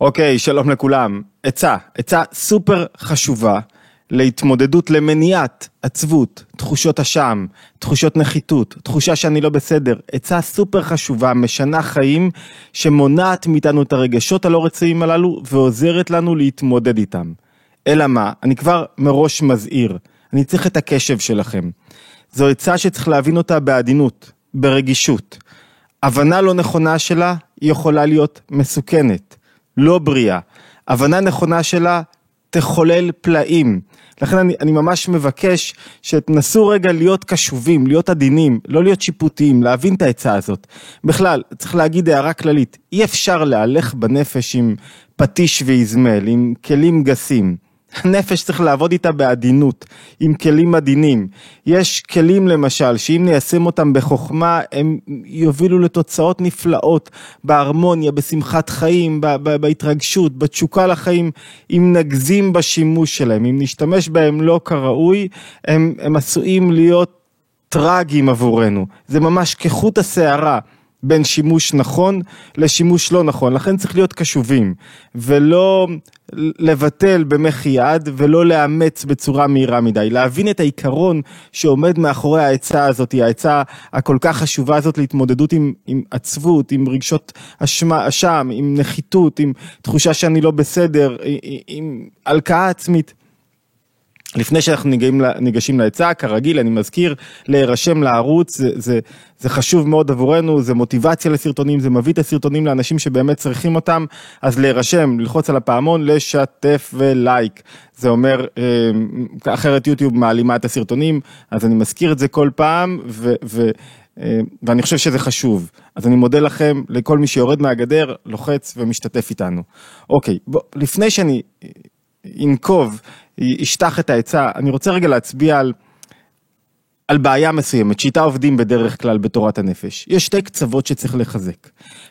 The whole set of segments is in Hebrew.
אוקיי, שלום לכולם. עצה, עצה סופר חשובה להתמודדות למניעת עצבות, תחושות אשם, תחושות נחיתות, תחושה שאני לא בסדר. עצה סופר חשובה, משנה חיים, שמונעת מאיתנו את הרגשות הלא רצויים הללו ועוזרת לנו להתמודד איתם. אלא מה, אני כבר מראש מזהיר, אני צריך את הקשב שלכם. זו עצה שצריך להבין אותה בעדינות, ברגישות. הבנה לא נכונה שלה יכולה להיות מסוכנת. לא בריאה. הבנה נכונה שלה תחולל פלאים. לכן אני, אני ממש מבקש שתנסו רגע להיות קשובים, להיות עדינים, לא להיות שיפוטיים, להבין את העצה הזאת. בכלל, צריך להגיד הערה כללית, אי אפשר להלך בנפש עם פטיש ואיזמל, עם כלים גסים. הנפש צריך לעבוד איתה בעדינות, עם כלים עדינים. יש כלים למשל, שאם ניישם אותם בחוכמה, הם יובילו לתוצאות נפלאות, בהרמוניה, בשמחת חיים, בהתרגשות, בתשוקה לחיים, אם נגזים בשימוש שלהם, אם נשתמש בהם לא כראוי, הם, הם עשויים להיות טרגיים עבורנו. זה ממש כחוט השערה. בין שימוש נכון לשימוש לא נכון, לכן צריך להיות קשובים ולא לבטל במחי יד ולא לאמץ בצורה מהירה מדי, להבין את העיקרון שעומד מאחורי העצה הזאת, העצה הכל כך חשובה הזאת להתמודדות עם, עם עצבות, עם רגשות אשמה, אשם, עם נחיתות, עם תחושה שאני לא בסדר, עם הלקאה עצמית. לפני שאנחנו ניגשים, ניגשים לעצה, כרגיל, אני מזכיר, להירשם לערוץ, זה, זה, זה חשוב מאוד עבורנו, זה מוטיבציה לסרטונים, זה מביא את הסרטונים לאנשים שבאמת צריכים אותם, אז להירשם, ללחוץ על הפעמון, לשתף ולייק. זה אומר, אה, אחרת יוטיוב מעלימה את הסרטונים, אז אני מזכיר את זה כל פעם, ו... ו אה, ואני חושב שזה חשוב. אז אני מודה לכם, לכל מי שיורד מהגדר, לוחץ ומשתתף איתנו. אוקיי, בוא, לפני שאני אנקוב ישטח את העצה, אני רוצה רגע להצביע על, על בעיה מסוימת, שאיתה עובדים בדרך כלל בתורת הנפש. יש שתי קצוות שצריך לחזק.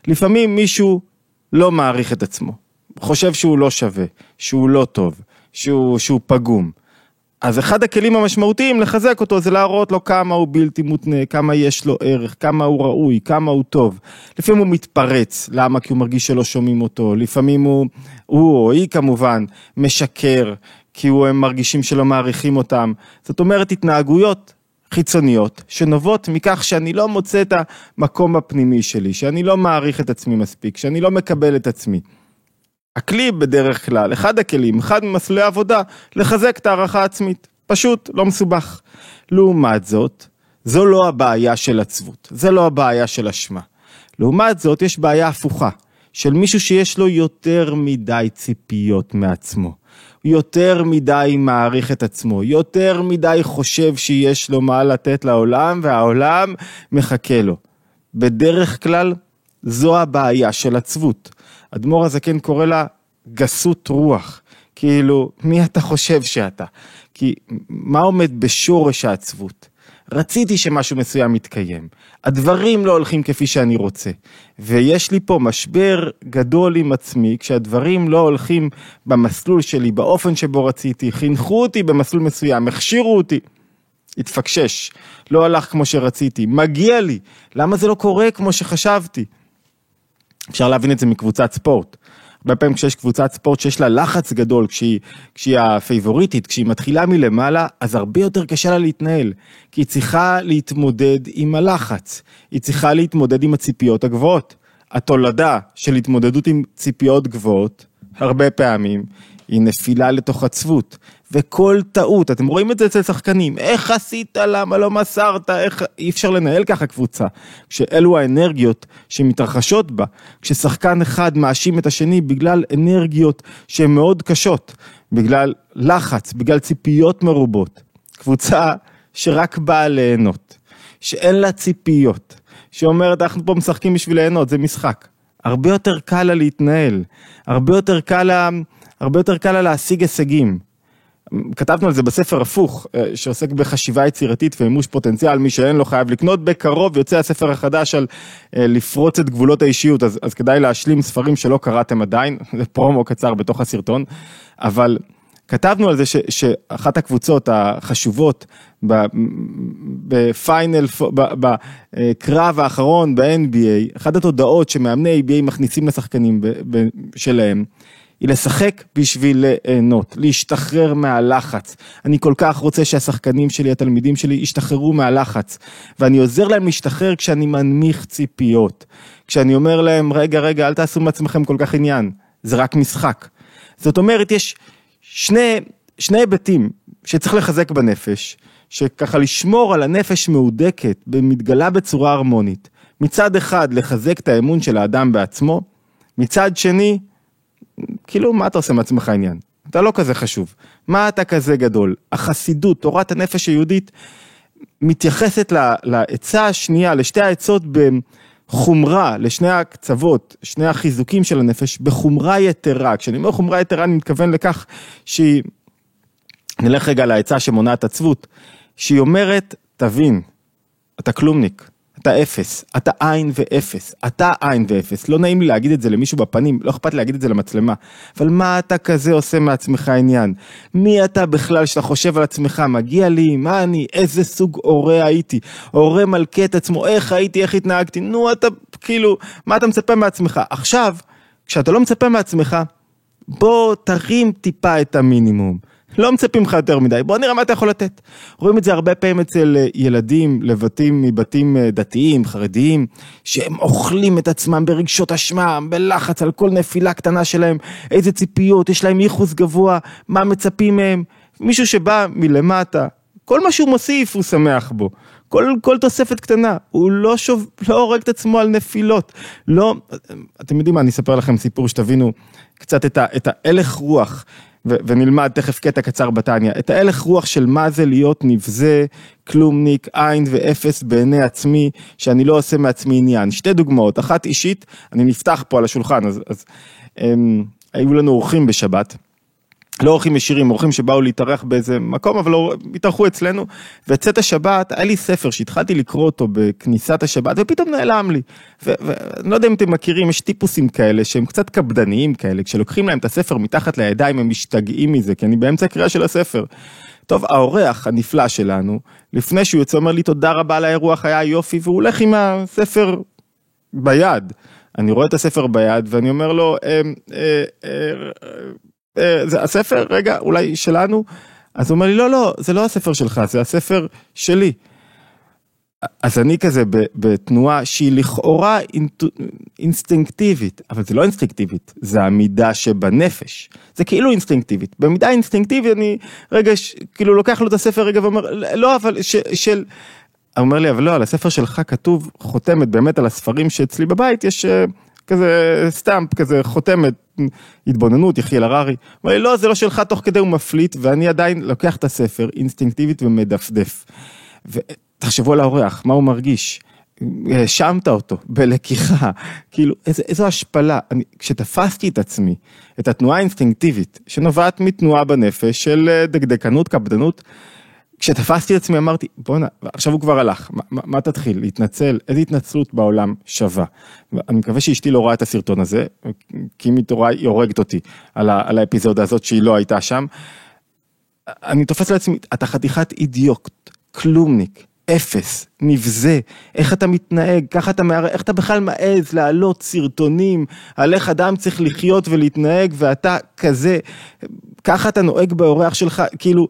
לפעמים מישהו לא מעריך את עצמו, חושב שהוא לא שווה, שהוא לא טוב, שהוא, שהוא פגום. אז אחד הכלים המשמעותיים לחזק אותו זה להראות לו כמה הוא בלתי מותנה, כמה יש לו ערך, כמה הוא ראוי, כמה הוא טוב. לפעמים הוא מתפרץ, למה? כי הוא מרגיש שלא שומעים אותו. לפעמים הוא, הוא או היא כמובן, משקר, כי הם מרגישים שלא מעריכים אותם. זאת אומרת, התנהגויות חיצוניות שנובעות מכך שאני לא מוצא את המקום הפנימי שלי, שאני לא מעריך את עצמי מספיק, שאני לא מקבל את עצמי. הכלי בדרך כלל, אחד הכלים, אחד ממסלולי העבודה, לחזק את הערכה העצמית. פשוט, לא מסובך. לעומת זאת, זו לא הבעיה של עצבות, זה לא הבעיה של אשמה. לעומת זאת, יש בעיה הפוכה, של מישהו שיש לו יותר מדי ציפיות מעצמו. יותר מדי מעריך את עצמו, יותר מדי חושב שיש לו מה לתת לעולם והעולם מחכה לו. בדרך כלל זו הבעיה של עצבות. אדמו"ר הזקן קורא לה גסות רוח. כאילו, מי אתה חושב שאתה? כי מה עומד בשורש העצבות? רציתי שמשהו מסוים יתקיים, הדברים לא הולכים כפי שאני רוצה, ויש לי פה משבר גדול עם עצמי, כשהדברים לא הולכים במסלול שלי, באופן שבו רציתי, חינכו אותי במסלול מסוים, הכשירו אותי. התפקשש, לא הלך כמו שרציתי, מגיע לי, למה זה לא קורה כמו שחשבתי? אפשר להבין את זה מקבוצת ספורט. הרבה פעמים כשיש קבוצת ספורט שיש לה לחץ גדול, כשהיא, כשהיא הפייבוריטית, כשהיא מתחילה מלמעלה, אז הרבה יותר קשה לה להתנהל. כי היא צריכה להתמודד עם הלחץ, היא צריכה להתמודד עם הציפיות הגבוהות. התולדה של התמודדות עם ציפיות גבוהות, הרבה פעמים, היא נפילה לתוך עצבות. וכל טעות, אתם רואים את זה אצל שחקנים, איך עשית, למה לא מסרת, איך, אי אפשר לנהל ככה קבוצה. כשאלו האנרגיות שמתרחשות בה, כששחקן אחד מאשים את השני בגלל אנרגיות שהן מאוד קשות, בגלל לחץ, בגלל ציפיות מרובות. קבוצה שרק באה ליהנות, שאין לה ציפיות, שאומרת אנחנו פה משחקים בשביל ליהנות, זה משחק. הרבה יותר קל לה להתנהל, הרבה יותר קל לה, הרבה יותר קל לה להשיג הישגים. כתבנו על זה בספר הפוך, אה, שעוסק בחשיבה יצירתית ומימוש פוטנציאל, מי שאין לו חייב לקנות, בקרוב יוצא הספר החדש על אה, לפרוץ את גבולות האישיות, אז, אז כדאי להשלים ספרים שלא קראתם עדיין, זה פרומו קצר בתוך הסרטון, אבל כתבנו על זה ש, שאחת הקבוצות החשובות בפיינל, בקרב האחרון ב-NBA, אחת התודעות שמאמני NBA מכניסים לשחקנים שלהם, היא לשחק בשביל ליהנות, להשתחרר מהלחץ. אני כל כך רוצה שהשחקנים שלי, התלמידים שלי, ישתחררו מהלחץ. ואני עוזר להם להשתחרר כשאני מנמיך ציפיות. כשאני אומר להם, רגע, רגע, אל תעשו מעצמכם כל כך עניין, זה רק משחק. זאת אומרת, יש שני, שני היבטים שצריך לחזק בנפש, שככה לשמור על הנפש מהודקת, מתגלה בצורה הרמונית. מצד אחד, לחזק את האמון של האדם בעצמו, מצד שני, כאילו, מה אתה עושה מעצמך עניין? אתה לא כזה חשוב. מה אתה כזה גדול? החסידות, תורת הנפש היהודית, מתייחסת לעצה השנייה, לשתי העצות בחומרה, לשני הקצוות, שני החיזוקים של הנפש, בחומרה יתרה. כשאני אומר חומרה יתרה, אני מתכוון לכך שהיא, נלך רגע לעצה שמונעת עצבות, שהיא אומרת, תבין, אתה כלומניק, אתה אפס, אתה עין ואפס, אתה עין ואפס, לא נעים לי להגיד את זה למישהו בפנים, לא אכפת להגיד את זה למצלמה, אבל מה אתה כזה עושה מעצמך עניין? מי אתה בכלל שאתה חושב על עצמך, מגיע לי, מה אני, איזה סוג הורה הייתי, הורה מלכה את עצמו, איך הייתי, איך התנהגתי, נו אתה כאילו, מה אתה מצפה מעצמך? עכשיו, כשאתה לא מצפה מעצמך, בוא תרים טיפה את המינימום. לא מצפים לך יותר מדי, בוא נראה מה אתה יכול לתת. רואים את זה הרבה פעמים אצל אה, ילדים לבתים מבתים אה, דתיים, חרדיים, שהם אוכלים את עצמם ברגשות אשמה, בלחץ על כל נפילה קטנה שלהם, איזה ציפיות, יש להם ייחוס גבוה, מה מצפים מהם. מישהו שבא מלמטה, כל מה שהוא מוסיף הוא שמח בו. כל, כל תוספת קטנה, הוא לא, שוב, לא הורג את עצמו על נפילות. לא, אתם יודעים מה, אני אספר לכם סיפור שתבינו קצת את, ה, את ההלך רוח ו- ונלמד תכף קטע קצר בתניא, את ההלך רוח של מה זה להיות נבזה, כלומניק, עין ואפס בעיני עצמי, שאני לא עושה מעצמי עניין. שתי דוגמאות, אחת אישית, אני נפתח פה על השולחן, אז, אז הם, היו לנו אורחים בשבת. לא אורחים ישירים, אורחים שבאו להתארח באיזה מקום, אבל לא, התארחו אצלנו, וצאת השבת, היה לי ספר שהתחלתי לקרוא אותו בכניסת השבת, ופתאום נעלם לי. ואני לא יודע אם אתם מכירים, יש טיפוסים כאלה שהם קצת קפדניים כאלה, כשלוקחים להם את הספר מתחת לידיים הם משתגעים מזה, כי אני באמצע הקריאה של הספר. טוב, האורח הנפלא שלנו, לפני שהוא יוצא אומר לי תודה רבה על האירוח, היה יופי, והוא הולך עם הספר ביד. אני רואה את הספר ביד ואני אומר לו, אה, אה, אה, זה הספר, רגע, אולי שלנו? אז הוא אומר לי, לא, לא, זה לא הספר שלך, זה הספר שלי. אז אני כזה בתנועה שהיא לכאורה אינסטינקטיבית, אבל זה לא אינסטינקטיבית, זה המידה שבנפש. זה כאילו אינסטינקטיבית. במידה אינסטינקטיבית אני רגע, ש, כאילו לוקח לו את הספר רגע ואומר, לא, אבל ש, של... הוא אומר לי, אבל לא, על הספר שלך כתוב חותמת באמת על הספרים שאצלי בבית, יש אה, כזה stamp, כזה חותמת, התבוננות, יחיאל הררי. הוא אומר לי, לא, זה לא שלך, תוך כדי הוא מפליט, ואני עדיין לוקח את הספר אינסטינקטיבית ומדפדף. ותחשבו על האורח, מה הוא מרגיש? האשמת אותו בלקיחה, כאילו איזו, איזו השפלה, אני, כשתפסתי את עצמי, את התנועה האינסטינקטיבית שנובעת מתנועה בנפש של אה, דקדקנות, קפדנות, כשתפסתי את עצמי אמרתי בואנה עכשיו הוא כבר הלך מה, מה, תתחיל להתנצל איזה התנצלות בעולם שווה. אני מקווה שאשתי לא רואה את הסרטון הזה כי אם היא תורה היא הורגת אותי על, ה, על האפיזודה הזאת שהיא לא הייתה שם. אני תופס לעצמי אתה חתיכת אידיוט כלומניק אפס, נבזה, איך אתה מתנהג, ככה אתה מערער, איך אתה בכלל מעז להעלות סרטונים על איך אדם צריך לחיות ולהתנהג ואתה כזה, ככה אתה נוהג באורח שלך, כאילו,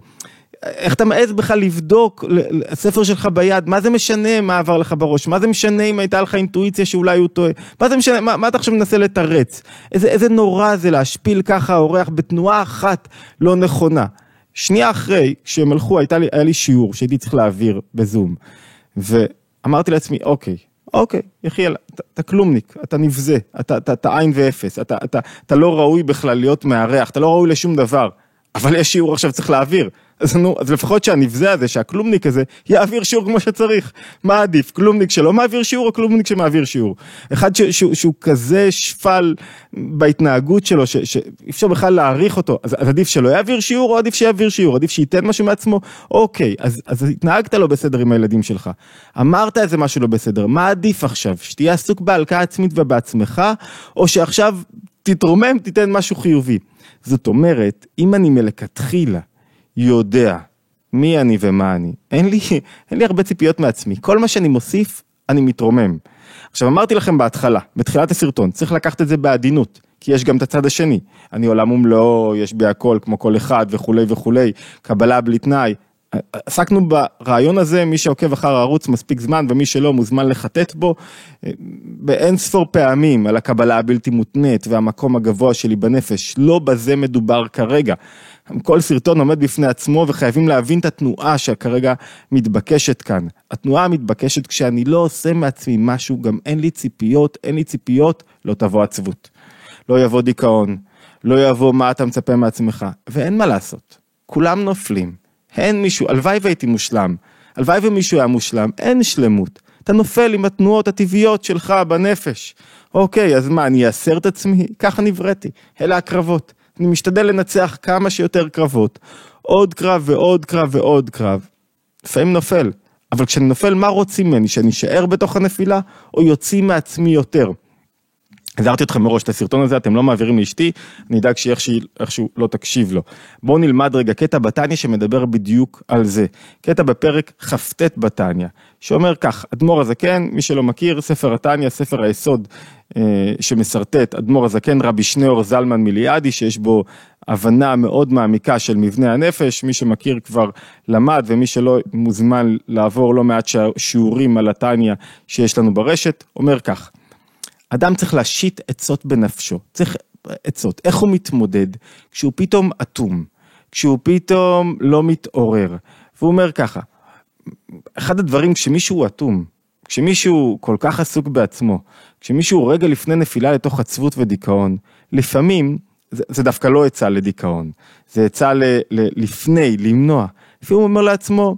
איך אתה מעז בכלל לבדוק הספר שלך ביד, מה זה משנה מה עבר לך בראש, מה זה משנה אם הייתה לך אינטואיציה שאולי הוא טועה, מה זה משנה, מה, מה אתה עכשיו מנסה לתרץ, איזה, איזה נורא זה להשפיל ככה אורח בתנועה אחת לא נכונה. שנייה אחרי שהם הלכו לי, היה לי שיעור שהייתי צריך להעביר בזום, ואמרתי לעצמי אוקיי, אוקיי, יחיאל, אתה, אתה כלומניק, אתה נבזה, אתה, אתה, אתה עין ואפס, אתה, אתה, אתה לא ראוי בכלל להיות מארח, אתה לא ראוי לשום דבר, אבל יש שיעור עכשיו צריך להעביר. אז נו, אז לפחות שהנבזה הזה, שהכלומניק הזה, יעביר שיעור כמו שצריך. מה עדיף, כלומניק שלא מעביר שיעור או כלומניק שמעביר שיעור? אחד ש, ש, שהוא, כזה שפל בהתנהגות שלו, שאי אפשר בכלל להעריך אותו, אז, אז עדיף שלא יעביר שיעור או עדיף שיעביר שיעור? עדיף שייתן משהו מעצמו? אוקיי, אז, אז התנהגת לא בסדר עם הילדים שלך. אמרת איזה משהו לא בסדר, מה עדיף עכשיו? שתהיה עסוק בהלקאה עצמית ובעצמך, או שעכשיו תתרומם, תיתן משהו חיובי. זאת אומרת, אם אני מלכתחילה יודע מי אני ומה אני, אין לי, אין לי הרבה ציפיות מעצמי. כל מה שאני מוסיף, אני מתרומם. עכשיו אמרתי לכם בהתחלה, בתחילת הסרטון, צריך לקחת את זה בעדינות, כי יש גם את הצד השני. אני עולם ומלואו, יש בי הכל כמו כל אחד וכולי וכולי, קבלה בלי תנאי. עסקנו ברעיון הזה, מי שעוקב אחר הערוץ מספיק זמן ומי שלא מוזמן לחטט בו באין ספור פעמים על הקבלה הבלתי מותנית והמקום הגבוה שלי בנפש, לא בזה מדובר כרגע. כל סרטון עומד בפני עצמו וחייבים להבין את התנועה שכרגע מתבקשת כאן. התנועה המתבקשת כשאני לא עושה מעצמי משהו, גם אין לי ציפיות, אין לי ציפיות, לא תבוא עצבות. לא יבוא דיכאון, לא יבוא מה אתה מצפה מעצמך, ואין מה לעשות. כולם נופלים. אין מישהו, הלוואי והייתי מושלם, הלוואי ומישהו היה מושלם, אין שלמות. אתה נופל עם התנועות הטבעיות שלך בנפש. אוקיי, אז מה, אני אאסר את עצמי? ככה נבראתי. אלה הקרבות. אני משתדל לנצח כמה שיותר קרבות. עוד קרב ועוד קרב ועוד קרב. לפעמים נופל. אבל כשאני נופל, מה רוצים ממני? שאני אשאר בתוך הנפילה, או יוצאים מעצמי יותר? הזהרתי אתכם מראש את הסרטון הזה, אתם לא מעבירים לאשתי, אני אדאג שאיכשהו לא תקשיב לו. בואו נלמד רגע קטע בתניא שמדבר בדיוק על זה. קטע בפרק כ"ט בתניא, שאומר כך, אדמו"ר הזקן, מי שלא מכיר, ספר התניא, ספר היסוד אה, שמשרטט אדמו"ר הזקן, רבי שניאור זלמן מיליאדי, שיש בו הבנה מאוד מעמיקה של מבנה הנפש, מי שמכיר כבר למד ומי שלא מוזמן לעבור לא מעט שיעורים על התניא שיש לנו ברשת, אומר כך. אדם צריך להשית עצות בנפשו, צריך עצות, איך הוא מתמודד? כשהוא פתאום אטום, כשהוא פתאום לא מתעורר, והוא אומר ככה, אחד הדברים כשמישהו אטום, כשמישהו כל כך עסוק בעצמו, כשמישהו רגע לפני נפילה לתוך עצבות ודיכאון, לפעמים זה, זה דווקא לא עצה לדיכאון, זה עצה ל, ל, לפני, למנוע. לפעמים הוא אומר לעצמו,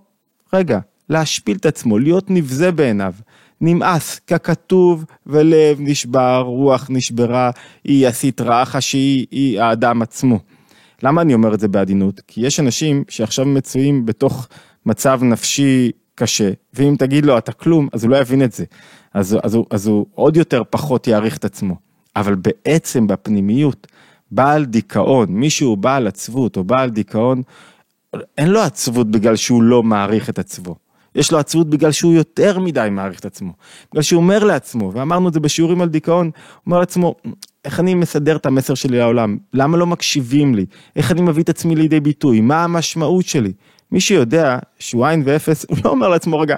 רגע, להשפיל את עצמו, להיות נבזה בעיניו. נמאס, ככתוב ולב נשבר, רוח נשברה, היא הסטרא אחא שהיא היא האדם עצמו. למה אני אומר את זה בעדינות? כי יש אנשים שעכשיו מצויים בתוך מצב נפשי קשה, ואם תגיד לו אתה כלום, אז הוא לא יבין את זה. אז, אז, הוא, אז הוא עוד יותר פחות יעריך את עצמו. אבל בעצם בפנימיות, בעל דיכאון, מישהו בעל עצבות או בעל דיכאון, אין לו עצבות בגלל שהוא לא מעריך את עצמו. יש לו עצבות בגלל שהוא יותר מדי מעריך את עצמו. בגלל שהוא אומר לעצמו, ואמרנו את זה בשיעורים על דיכאון, הוא אומר לעצמו, איך אני מסדר את המסר שלי לעולם? למה לא מקשיבים לי? איך אני מביא את עצמי לידי ביטוי? מה המשמעות שלי? מי שיודע שהוא עין ואפס, הוא לא אומר לעצמו, רגע,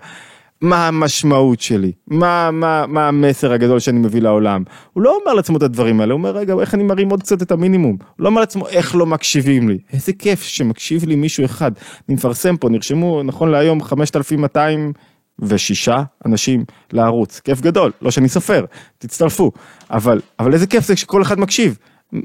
מה המשמעות שלי, מה, מה, מה המסר הגדול שאני מביא לעולם. הוא לא אומר לעצמו את הדברים האלה, הוא אומר רגע איך אני מרים עוד קצת את המינימום. הוא לא אומר לעצמו איך לא מקשיבים לי. איזה כיף שמקשיב לי מישהו אחד. אני מפרסם פה, נרשמו נכון להיום 5,206 אנשים לערוץ. כיף גדול, לא שאני סופר, תצטרפו. אבל, אבל איזה כיף זה כשכל אחד מקשיב.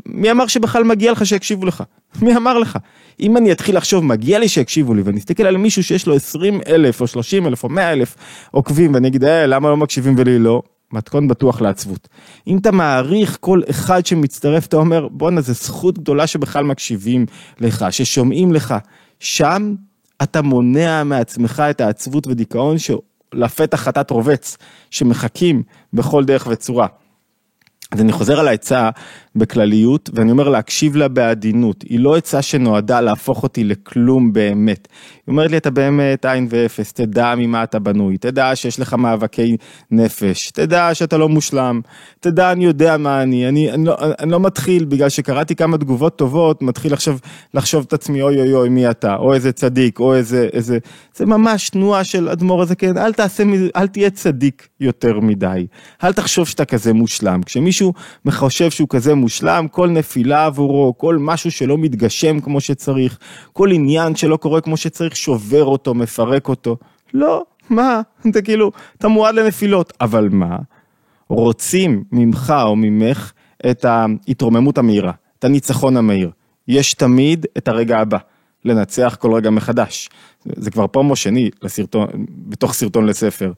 מי אמר שבכלל מגיע לך שיקשיבו לך? מי אמר לך? אם אני אתחיל לחשוב מגיע לי שיקשיבו לי ואני אסתכל על מישהו שיש לו 20 אלף או 30 אלף או 100 אלף עוקבים ואני אגיד אה למה לא מקשיבים ולי לא? מתכון בטוח לעצבות. אם אתה מעריך כל אחד שמצטרף אתה אומר בואנה זה זכות גדולה שבכלל מקשיבים לך, ששומעים לך. שם אתה מונע מעצמך את העצבות ודיכאון שלפתח חטאת רובץ שמחכים בכל דרך וצורה. אז אני חוזר על העצה בכלליות, ואני אומר להקשיב לה בעדינות. היא לא עצה שנועדה להפוך אותי לכלום באמת. היא אומרת לי, אתה באמת עין ואפס, תדע ממה אתה בנוי, תדע שיש לך מאבקי נפש, תדע שאתה לא מושלם, תדע, אני יודע מה אני, אני, אני, לא, אני לא מתחיל, בגלל שקראתי כמה תגובות טובות, מתחיל עכשיו לחשוב את עצמי, אוי אוי אוי, מי אתה, או איזה צדיק, או איזה, איזה, זה ממש תנועה של אדמו"ר הזה, כן, אל תעשה, אל תהיה צדיק יותר מדי, אל תחשוב שאתה כזה מושלם. כשמישהו חושב שהוא כזה מושלם, כל נפילה עבורו, כל משהו שלא מתגשם כמו שצריך, כל עניין שלא קורה כמו שצריך, שובר אותו, מפרק אותו. לא, מה, אתה כאילו, אתה מועד לנפילות, אבל מה? רוצים ממך או ממך את ההתרוממות המהירה, את הניצחון המהיר. יש תמיד את הרגע הבא, לנצח כל רגע מחדש. זה כבר פרומו שני לסרטון, בתוך סרטון לספר.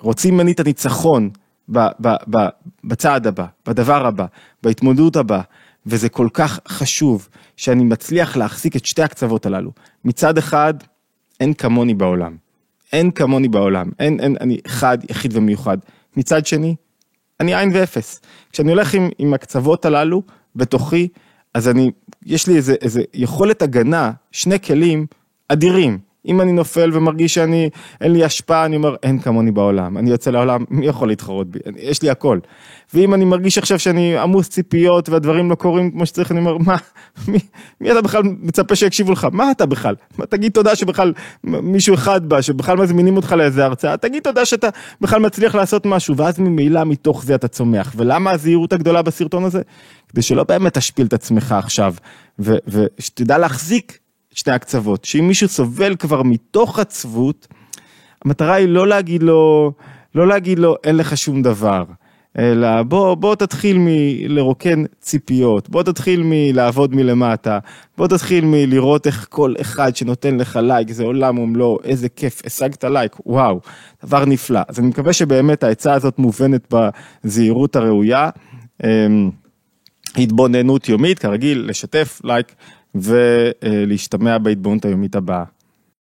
רוצים ממני את הניצחון ב, ב, ב, בצעד הבא, בדבר הבא, בהתמודדות הבאה, וזה כל כך חשוב שאני מצליח להחזיק את שתי הקצוות הללו. מצד אחד, אין כמוני בעולם. אין כמוני בעולם. אין, אין, אני אחד, יחיד ומיוחד. מצד שני, אני עין ואפס. כשאני הולך עם, עם הקצוות הללו, בתוכי, אז אני, יש לי איזה, איזה יכולת הגנה, שני כלים אדירים. אם אני נופל ומרגיש שאני, אין לי השפעה, אני אומר, אין כמוני בעולם. אני יוצא לעולם, מי יכול להתחרות בי? יש לי הכל. ואם אני מרגיש עכשיו שאני עמוס ציפיות והדברים לא קורים כמו שצריך, אני אומר, מה, מי, מי אתה בכלל מצפה שיקשיבו לך? מה אתה בכלל? מה, תגיד תודה שבכלל מישהו אחד בא, שבכלל מזמינים אותך לאיזה הרצאה, תגיד תודה שאתה בכלל מצליח לעשות משהו, ואז ממילא מתוך זה אתה צומח. ולמה הזהירות הגדולה בסרטון הזה? כדי שלא באמת תשפיל את עצמך עכשיו, ושתדע להחזיק שני הקצוות, שאם מישהו סובל כבר מתוך עצבות, המטרה היא לא להגיד לו, לא להגיד לו אין לך שום דבר, אלא בוא, בוא תתחיל מלרוקן ציפיות, בוא תתחיל מלעבוד מלמטה, בוא תתחיל מלראות איך כל אחד שנותן לך לייק זה עולם ומלואו, איזה כיף, השגת לייק, וואו, דבר נפלא. אז אני מקווה שבאמת העצה הזאת מובנת בזהירות הראויה. אמ, התבוננות יומית, כרגיל, לשתף, לייק ולהשתמע בהתבוננות היומית הבאה.